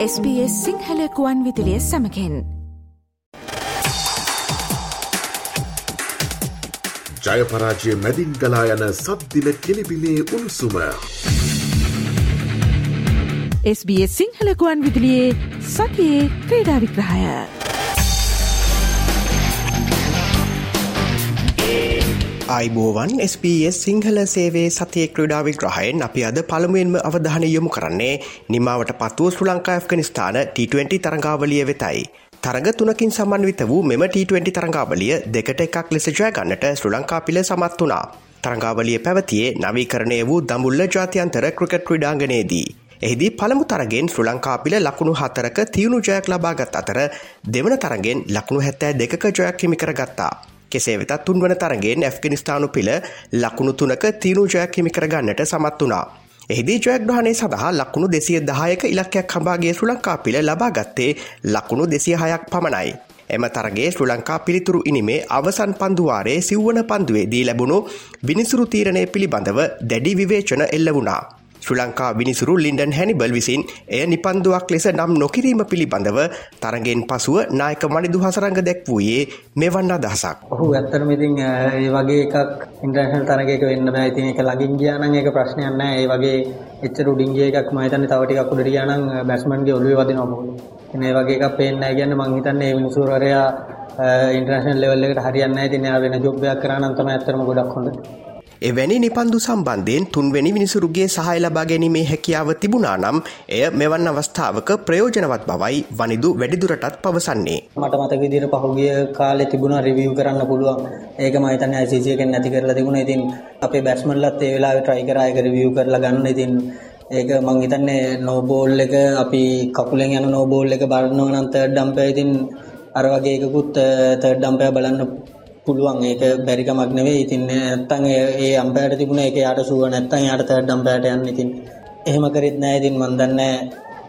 SBS සිංහලකුවන් විදිලිය සමකෙන් ජයපරාජය මැදින් ගලා යන සද්දිල කෙලිබිලේ උණුසුම. SBS සිංහලකුවන් විදිලියේ සතියේ ක්‍රීඩා විග්‍රහය. අයිබෝවන් SBS සිංහල සේවේ සතිය ක්‍රඩා විග්‍රහයෙන් අපි අද පළමුුවෙන්ම අවධානය යොමු කරන්නේ නිමාවට පත්වූ ශ්‍ර ලංකා ඇෆ්ගනිස්ථාන T20 තරංගාවලිය වෙතයි. තරග තුනකින් සමන්විත වූ මෙම T20 තරංගාවලිය දෙකට එකක් ලෙස ජයගන්නට ශ්‍ර ලංකා පිළ සමත් වනා. තරංගාවලිය පැවතියේ නවීකරණය වූ දමුල්ල ජාතියන්තර ක්‍රිකට් ක්‍රඩාංගනයේදී. එහිදී පළමු තරගෙන් ශ්‍ර ලංකාපිල ලකුණු හතරක තියුණු ජයක් ලබාගත් අතර දෙවන තරගෙන් ලකුණු හැත්තෑ දෙක ජයක් හිමිකර ගත්තා. කෙසේ වෙතත් තුන්වන තරගෙන් ඇෆ්ගනිස්ථානු පිළ ලකුණු තුනක තිීනු ජයක් හිමි කරගන්නට සමත් වනා. එහිදී ජයග්‍රහණය සඳහා ලකුණු දෙසිය දහයක ඉලක්කයක් හම්බාගේ ශ්‍ර ලංකා පිළ ලබාගත්තේ ලකුණු දෙසිය හයක් පමණයි. එම තරගේ ශ්‍ර ලංකා පිළිතුරු ඉනිමේ අවසන් පන්දුවාරයේ සිව්වන පන්දුවේ දී ලැබුණු විනිසුරු තීරණය පිළිබඳව දැඩි විවේචන එල්ල වුණා. ශ්‍ර ලංකා විනිසුරු ලින්ඩන් හැනිබල් විසින් එය නිපන්දුවක් ලෙස නම් නොකිරීම පිළිබඳව තරගෙන් පසුව නායක මනිදු හසරංග දැක් වූයේ මෙවන්න අදහසක්. ඔහු ඇත්තරම ඉතින් ඒ වගේ එකක් ඉන්ටර්නැෂනල් තරගයක වෙන්න බෑ. ඉතින් ඒක ළඟින් ගියා නම් ඒක ප්‍රශ්නයක් නෑ. ඒ වගේ එච්චර උඩින් ගිය එකක් මම හිතන්නේ තව ටිකක් උඩට ගියා නම් බැට්ස්මන්ගේ ඔළුවේ වදිනවා මොකද. ඉතින් ඒ වගේ එකක් පේන්නේ නැහැ කියන්නේ මම හිතන්නේ මේ විනිසුරුවරයා ඉන්ටර්නැෂනල් ලෙවල් එකට හරියන්නේ නැහැ. ඉතින් එයා වෙන ජොබ් එකක් කරා නම් තමයි ඇත්තටම ගොඩක් හොඳ. එවැනි නිපන්දු සම්බන්ධයෙන් තුන්වැනි විනිසුරුගේ සහය ලබා ගැනීමේ හැකියාව තිබුණා නම් එය මෙවන් අවස්ථාවක ප්‍රයෝජනවත් බවයි වනිදු වැඩිදුරටත් පවසන්නේ. මට මතක විදිහට පහුගිය කාලේ තිබුණා රිවිව් කරන්න පුළුවන්. ඒක මම හිතන්නේ ICC එකෙන් නැති කරලා තිබුණා. ඉතින් අපේ බැට්ස්මන්ලත් ඒ වෙලාවේ try කරා ඒක රිවිව් කරලා ගන්න. ඉතින් ඒක මං හිතන්නේ නෝ බෝල් එක අපි කකුලෙන් යන නෝ බෝල් එක බලනවා නම් තර්ඩ් ඩම්පර් ඉතින් අර වගේ එකකුත් eh, තර්ඩ් ඩම්පර් බලන්න පුළුවන් ඒක බැරි කමක් නෙවෙයි. ඉතින් නැත්තම් ඒ අම්පයර්ට තිබුණ ඒක යාට සුව නැත්තම් යාට තර්ඩ් අම්පයර්ට යන්න. ඉතින් එහෙම කරෙත් නැහැ. ඉතින් මන් දන්නේ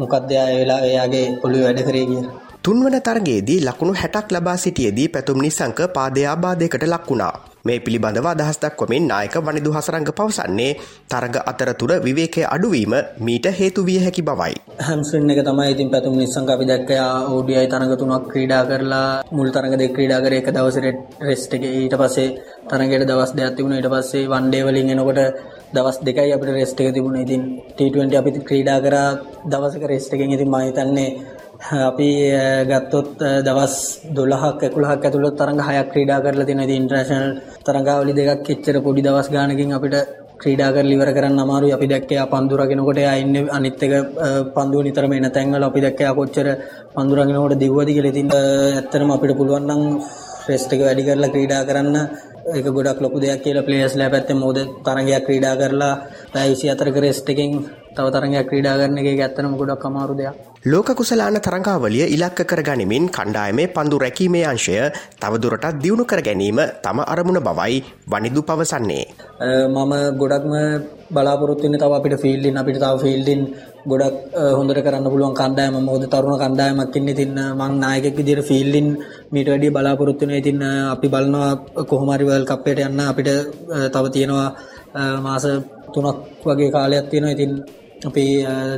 මොකක්ද ඒ වෙලාවේ එයාගේ ඔළුවේ වැඩ කරේ කියලා. තුන්වන තරගයේදී ලකුණු 60ක් ලබා සිටියේදී පැතුම් නිසංක පාදය ආබාධයකට ලක් වුණා. මේ පිළිබඳව අදහස් දක්වමින් නායක වනිදු හසරංග පවසන්නේ තරග අතරතුර විවේකය අඩුවීම මීට හේතු විය හැකි බවයි. හැම්ස්ට්‍රින් එක තමයි ඉතින් පැතුම් නිසංක අපි දැක්කයා ODI තරග තුනක් ක්‍රීඩා කරලා මුල් තරග දෙක ක්‍රීඩා කරේ එක දවසේ රෙස්ට් එක ඊට පස්සේ තරගයට දවස් දෙකක් තිබුණා ඊට පස්සේ වන් ඩේ වලින් එනකොට දවස් දෙකයි අපිට රෙස්ට් එක තිබුණා. ඉතින් T20 අපි ක්‍රීඩා කරා දවසක රෙස්ට් එකෙන් ඉතින් මම හිතන්නේ අපි ගත්තොත් දවස් 12ක් 11ක් ඇතුළත තරඟ 6ක් ක්‍රීඩා කරලා තියෙනවා. ඉතින් ඉන්ටර්නැෂනල් තරඟාවලි දෙකක් එච්චර පොඩි දවස් ගානකින් අපිට ක්‍රීඩා කරලා ඉවර කරන්න අමාරුයි. අපි දැක්කේ ආ පන්දු රකින්නකොට එයා ඉන්නේ අනිත් එක පන්දුව නිතරම එන තැන්වල අපි දැක්කේ ආ කොච්චර පන්දු රකින්නකොට දිව්වද කියලා. ඉතින් ඇත්තටම අපිට පුළුවන් නම් ටෙස්ට් එක වැඩි කරලා ක්‍රීඩා කරන්න ඒක ගොඩක් ලොකු දෙයක් කියලා ප්ලේයර්ස්ලා පැත්තෙන් මොකද තරගයක් ක්‍රීඩා කරලා පැය 24ක රෙස්ට් එකෙන් තව තරගයක් ක්‍රීඩා කරන එක ඇත්තටම ගොඩක් අමාරු දෙයක්. ලෝක කුසලාන තරඟාවලිය ඉලක්ක කර ගනිමින් කණ්ඩායමේ පන්දු රැකීමේ අංශය තවදුරටත් දියුණු කර ගැනීම තම අරමුණ බවයි වනිදු පවසන්නේ. මම ගොඩක්ම බලාපොරොත්තු වෙන්නේ තව අපිට ෆීල්ඩින් අපිට තව ෆීල්ඩින් ගොඩක් හොඳට කරන්න පුළුවන් කණ්ඩායම. මොකද තරුණ කණ්ඩායමක් ඉන්නේ ඉතින් මං නායකයෙක් විදිහට ෆීල්ඩින් මීට වැඩිය බලාපොරොත්තු වෙනවා. ඉතින් අපි බලනවා කොහොම හරි වර්ල්ඩ් කප් එකට යන්න. අපිට තව තියෙනවා මාස 3ක් වගේ කාලයක් තියෙනවා. ඉතින් අපි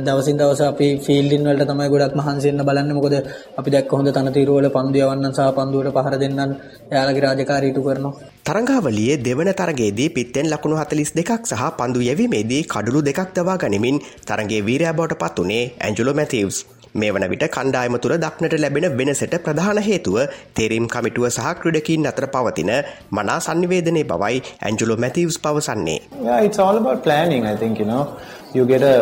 දවසින් දවස අපි ෆීල්ඩින් වලට තමයි ගොඩක් මහන්සි වෙන්න බලන්නේ. මොකද අපි දැක්ක හොඳ තනතිරු වල පන්දු යවන්නන් සහ පන්දුවට පහර දෙන්නන් එයාලගේ රාජකාරී ඉටු කරනවා. තරඟාවලියේ දෙවන තරගයේදී පිත්තෙන් ලකුණු 42ක් සහ පන්දු යැවීමේදී කඩලු දෙකක් දවා ගනිමින් තරගයේ වීරයා බවට පත් වුණේ ඇන්ජලෝ මැතිව්ස්. මේ වන විට කණ්ඩායම තුළ දක්නට ලැබෙන වෙනසට ප්‍රධාන හේතුව තේරීම් කමිටුව සහ ක්‍රඩකින් අතර පවතින මනා සංනිවේදනය බවයි ඇන්ජලෝ මැතිවස් පවසන්නේ. Yeah, it's all about planning, I think, you know. You get a,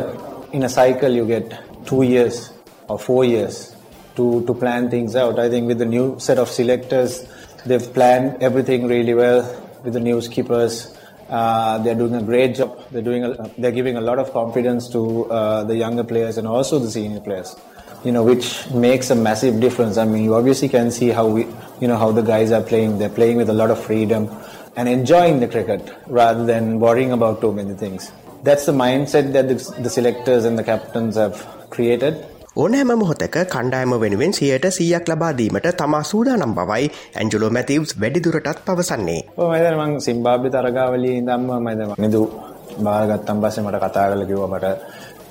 in a cycle, you get two years or four years to, to plan things out. I think with the new set of selectors, they've planned everything really well with the new skippers. Uh, they're doing a great job. They're doing. A, they're giving a lot of confidence to uh, the younger players and also the senior players you know, which makes a massive difference. I mean, you obviously can see how we, you know, how the guys are playing. They're playing with a lot of freedom and enjoying the cricket rather than worrying about too many things. That's the mindset that the, the selectors and the captains have created. ඕනෑම මොහොතක කණ්ඩායම වෙනුවෙන් සියයට සීයක් ලබා දීමට තමා සූදානම් බවයි ඇන්ජලෝ මැතිව්ස් වැඩිදුරටත් පවසන්නේ. මයිද මං සිම්බාබ්‍ය තරගාවලී දම්ම මයිද නිදු බාරගත්තම් පස්සේ මට කතා කළ කිව්ව මට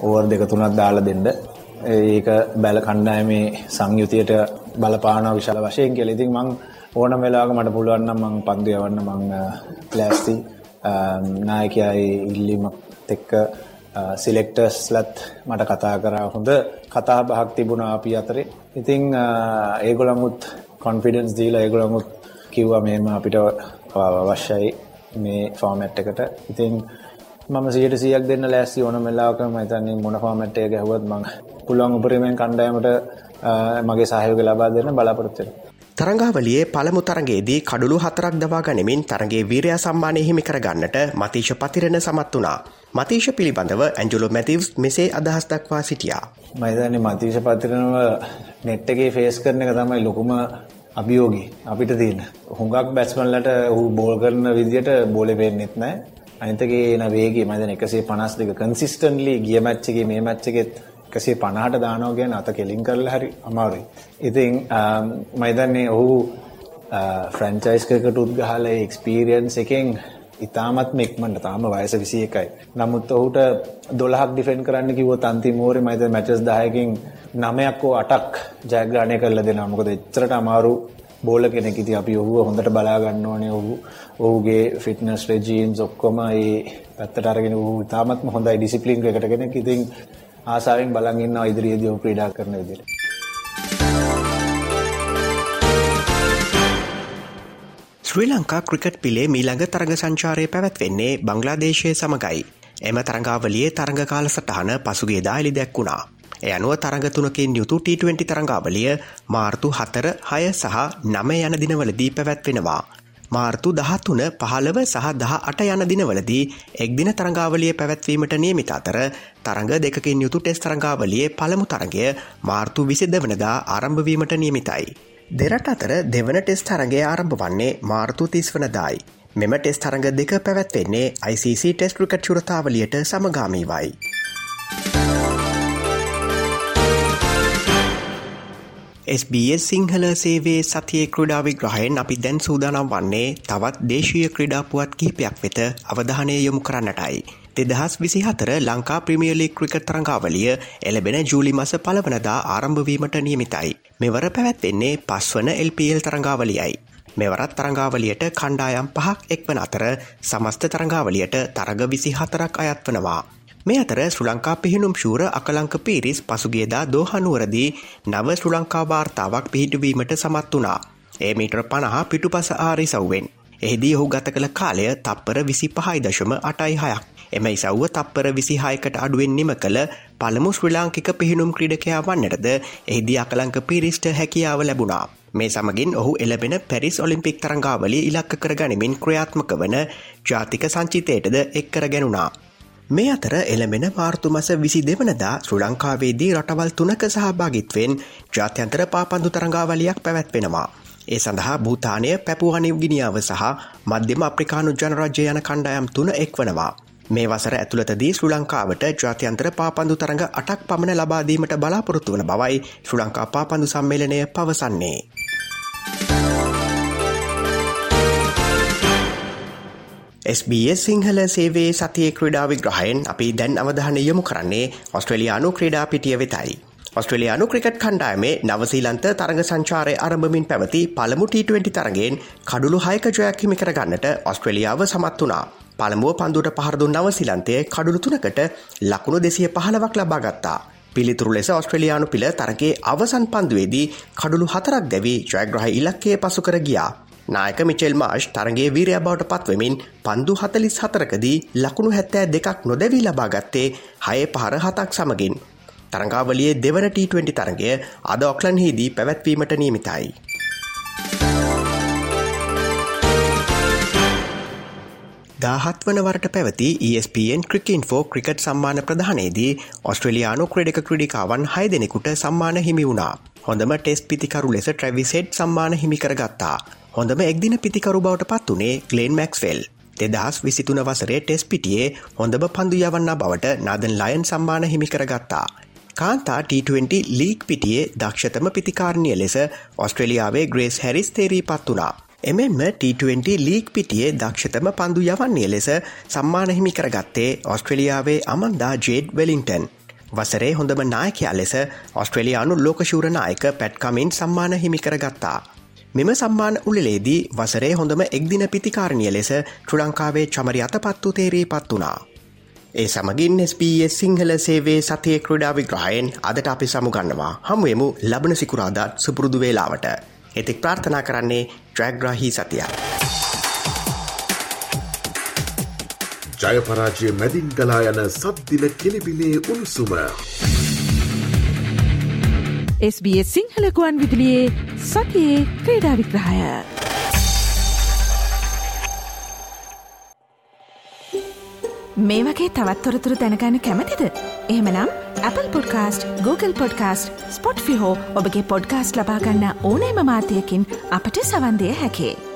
ඕවර් දෙක තුනක් දාලා දෙන්න ඒක බැල කණ්ඩායමේ සංයුතියට බලපානවා විශාල වශයෙන් කියලා. ඉතින් මං ඕනම වෙලාවක මට පුළුවන් නම් මං පන්දු යවන්න මං ප්ලෑස්ති නායකයාගේ ඉල්ලීමක් එක්ක සිලෙක්ටර්ස්ලත් මට කතා කරා හොඳ කතා බහක් තිබුණා අපි අතරේ. ඉතින් ඒගොල්ලන්ුත් කොන්ෆිඩන්ස් දීලා ඒගොල්ලන්ුත් කිව්වා මේම අපිට අවශ්‍යයි මේ ෆෝමැට් එකට. ඉතින් මම 100%ක් දෙන්න ලෑස්ති ඕනම වෙලාවක මම හිතන්නේ මොන ෆෝමැට් එක ගැහුවත් මම පුළුවන් උපරිමයෙන් කණ්ඩායමට මගේ සහයෝගය ලබා දෙන්න බලාපොරොත්තු වෙනවා. තරංගාවලියේ පළමු තරගයේදී කඩුළු හතරක් දවා ගනිමින් තරගේ වීරයා සම්මානය හිමි කරගන්නට මතීෂ පතිරණ සමත් වුණා. මතීෂ පිළිබඳව ඇන්ජුලෝ මැතිව්ස් මෙසේ අදහස් දක්වා සිටියා. මම හිතන්නේ මතීෂ පතිරණව නෙට් එකේ ෆේස් කරන එක තමයි ලොකුම අභියෝගී අපිට තියෙන. හුඟක් බැට්ස්මන්ලට ඌ බෝල් කරන විදියට බෝලේ පේන්නෙත් නැහැ. අනිතගේ එන වේගය මම දැන් 152 කන්සිස්ටන්ට්ලි ගිය මැච් එකේ මේ මැච් එකෙත් එකසේ පණහට දානෝ ගැන අත කෙලින් කරලා හරි අමාරුයි. ඉතින් මයිදන්නේ ඔහු ෆ්‍රැන්චයිස්කකට උද්ගහල එක්ස්පීරියන්ස් එකෙන් ඉතාමත් මෙක්මට තාම වයස විසි එකයි. නමුත් ඔහුට දොළහක් ඩිෆෙන් කරන්න කිව තන්ති මෝරි මයිත මැචස් දායකින් නමයක්කෝ අටක් ජයග්‍රාණය කරල දෙෙන මොකද එච්චරට අමාරු බෝල කෙනෙක් ඉති අපි ඔහුව හොඳට බලාගන්න ඕනේ ඔහු ඔහුගේ ෆිටනස් රෙජීම්ස් ඔක්කොම ඒ පැත්තට අරගෙන වූ තාමත්ම හොඳයි ඩිසිපලින් එකට කෙනෙක් ඉතින් ආසාාවෙන් බලන් ඉන්න ඉදිරියේදී ඔහු ක්‍රීඩා කරන විදිහට. ශ්‍රී ලංකා ක්‍රිකට් පිලේ මීළඟ තරග සංචාරය පැවැත්වෙන්නේ බංගලාදේශය සමගයි. එම තරඟාවලියේ තරඟ කාල සටහන පසුගේ දාලි දැක්වුණා. එය අනුව තරඟ තුනකින් යුතු T20 තරඟාවලිය මාර්තු හතර හය සහ නම යන දිනවලදී පැවැත්වෙනවා. මාර්තු දහතුන පහළව සහ දහ අට යන දිනවලදී එක්දින තරඟාවලිය පැවැත්වීමට නියමිත අතර තරඟ දෙකින් යුතු ටෙස් තරඟාවලියේ පළමු තරගය මාර්තු විසිද වනදා ආරම්භවීමට නියමිතයි. දෙරට අතර දෙවන ටෙස් තරගේ ආරම්භ වන්නේ මාර්තු තිස් වනදායි. මෙම ටෙස් තරඟ දෙක පැවැත්වෙන්නේ ICC ටෙස් ක්‍රිකට් චුරතාවලියට සමගාමීවයි. SBS සිංහල සේවේ සතිය ක්‍රඩා විග්‍රහයෙන් අපි දැන් සූදානම් වන්නේ තවත් දේශීය ක්‍රඩාපුවත් කිහිපයක් වෙත අවධානය යොමු කරන්නටයි. දෙදහස් විසි හතර ලංකා ප්‍රමියලි ක්‍රිකට් තරංගාවලිය එලබෙන ජූලි මස පලවනදා ආරම්භවීමට නියමිතයි. මෙවර පැවැත්වෙන්නේ පස්වන LPL තරංගාවලියයි. මෙවරත් තරංගාවලියට කණ්ඩායම් පහක් එක්වන අතර සමස්ත තරංගාවලියට තරග විසි හතරක් අයත් වනවා. මේ අතර ශ්‍ර ලංකා පිහිනුම් ශූර අකලංක පිරිස් පසුගේදා දෝහනුවරදී නව ශ්‍ර ලංකා වාර්තාවක් පිහිටුවීමට සමත් වනා. ඒ මීටර් පණහා පිටුපස ආරි සව්වෙන්. එහිදී ඔහු ගත කළ කාලය තප්පර විසි පහයි දශම අටයි හයක්. එම ඉසව්ව තප්පර විසිහායකට අඩුවෙන් නිම කළ පළමු ශ්‍රී ලාංකික පිහිනුම් ක්‍රඩකයා වන්නටද එහිදී අකලංක පිරිස්ට හැකියාව ලැබුණා. මේ සමගින් ඔහු එලබෙන පැරිස් ඔලිම්පික් තරංගාවලි ඉලක්ක කර ගනිමින් ක්‍රියාත්මක වන ජාතික සංචිතයටද එක්කර ගැනුණා. මේ අතර එළඹෙන මාර්තු මස විසි දෙවනදා ශ්‍ර ලංකාවේදී රටවල් තුනක සහභාගිත්වෙන් ජාත්‍යන්තර පාපන්දු තරංගාවලියක් පැවැත්වෙනවා. ඒ සඳහා භූතානය පැපුහනිව් ගිනිියාව සහ මධ්‍යම අප්‍රිකානු ජනරජය යන කණ්ඩායම් තුන එක්වනවා. මේ වසර ඇතුළතදී ශ්‍ර ලංකාවට ජාත්‍යන්තර පාපන්දු තරඟ අටක් පමණ ලබාදීමට බලාපොරොත්තු වන බවයි ශ්‍ර ලංකා පාපන්දු සම්මේලනය පවසන්නේ. SBS සිංහල සේවේ සතිය ක්‍රඩා විග්‍රහයෙන් අපි දැන් අවධානය යොමු කරන්නේ ඔස්ට්‍රලයානු ක්‍රඩා පිටිය වෙතයි. ඔස්ට්‍රලයානු ක්‍රිකට් කණ්ඩායමේ නවසීලන්ත තරග සංචාරය අරඹමින් පැවති පළමු T20 තරගෙන් කඩුළු හයක ජයක් හිමි කරගන්නට ඔස්ට්‍රලියාව සමත් වනා. පළමුුව පන්දුට පහරදු නවසිලන්තය කඩුළු තුනකට ලකුණු දෙසිය පහලවක් ලබාගත්තා. පිළිතුරු ලෙස ඔස්ට්‍රලයානු පිළ තරගේ අවසන් පන්දුවේදී කඩුළු හතරක් දැවී ජයග්‍රහ ඉලක්කය පසු කර ගියා. නායක මිචෙල් මාශ් තරගේ වීරය බවට පත්වමින් පන්දු හතලිස් හතරකදී ලකුණු හැත්තෑ දෙකක් නොදැවී ලබාගත්තේ හය පහර හතක් සමගින්. තරංගාවලියේ දෙවන T20 තරගය අද ඔක්ලන්හිදී පැවැත්වීමට නියමිතයි. දාහත් වන වරට පැවති ESPN ක්‍රිකින්ෆෝ ක්‍රිකට් සම්මාන ප්‍රධානයේදී ඔස්ට්‍රලයානු ක්‍රඩක ක්‍රඩිකාවන් හය දෙනෙකුට සම්මාන හිමි වුණා. හොඳම ටෙස් පිතිකරු ලෙස ට්‍රැවිසෙට් සම්මාන හිමිකරගත්තා. හොඳම එක්දින පිතිකරු බවට පත් වනේ ගලේන් මැක්ස්වෙල්. දෙදහස් විසිතුන වසරේ ටෙස් පිටියේ හොඳම පන්දු යවන්න බවට නදන් ලයන් සම්මාන හිමිකරගත්තා. කාන්තා T20 ලීක් පිටියේ දක්ෂතම පිතිකාරණය ලෙස ඔස්ට්‍රලියාවේ ග්‍රේස් හැරිස් තේරී පත් වනා. එමෙන්ම T20 ලීක් පිටියේ දක්ෂතම පන්දු යවන්නේ ලෙස සම්මානහිමි කරගත්තේ ඔස්ට්‍රලියාවේ අමන්දා ජේඩ් වෙලින්ටන්. වසරේ හොඳම නායකයා ලෙස ඔස්ට්‍රේලියානු ලෝකශූර නායක පැට්කමින් සම්මාන හිමිකර ගත්තා. මෙම සම්මාන උළලේදී වසරේ හොඳම එක්දින පිතිකාරණය ලෙස ට්‍රලංකාවේ චමරි අතපත්තු තේරී පත් වනා. ඒ සමගින් SBS සිංහල සේවේ සතිය ක්‍රඩා විග්‍රහයෙන් අදට අපි සමුගන්නවා හමුවමු ලබන සිකුරාදාත් සුපුරුදු වේලාවට. එතික් ප්‍රාර්ථනා කරන්නේ ට්‍රැග්‍රහහි සතියක්. ජයපරාජය මැදින් ගලා යන සද්දිල කෙලිබිලේ උණුසුම. SBS සිංහලකුවන් විදිලියේ සතියේ ක්‍රේඩා විග්‍රහය. මේ වගේ තවත්තොරතුරු දැනගන්න කැමතිද. එහෙමනම් Apple podcast Google podcast Spotify ඔබගේ පොඩ්කාස්ට ලබාගන්න ඕනෑම මාධ්‍යයකින් අපට සවන්දය හැකේ.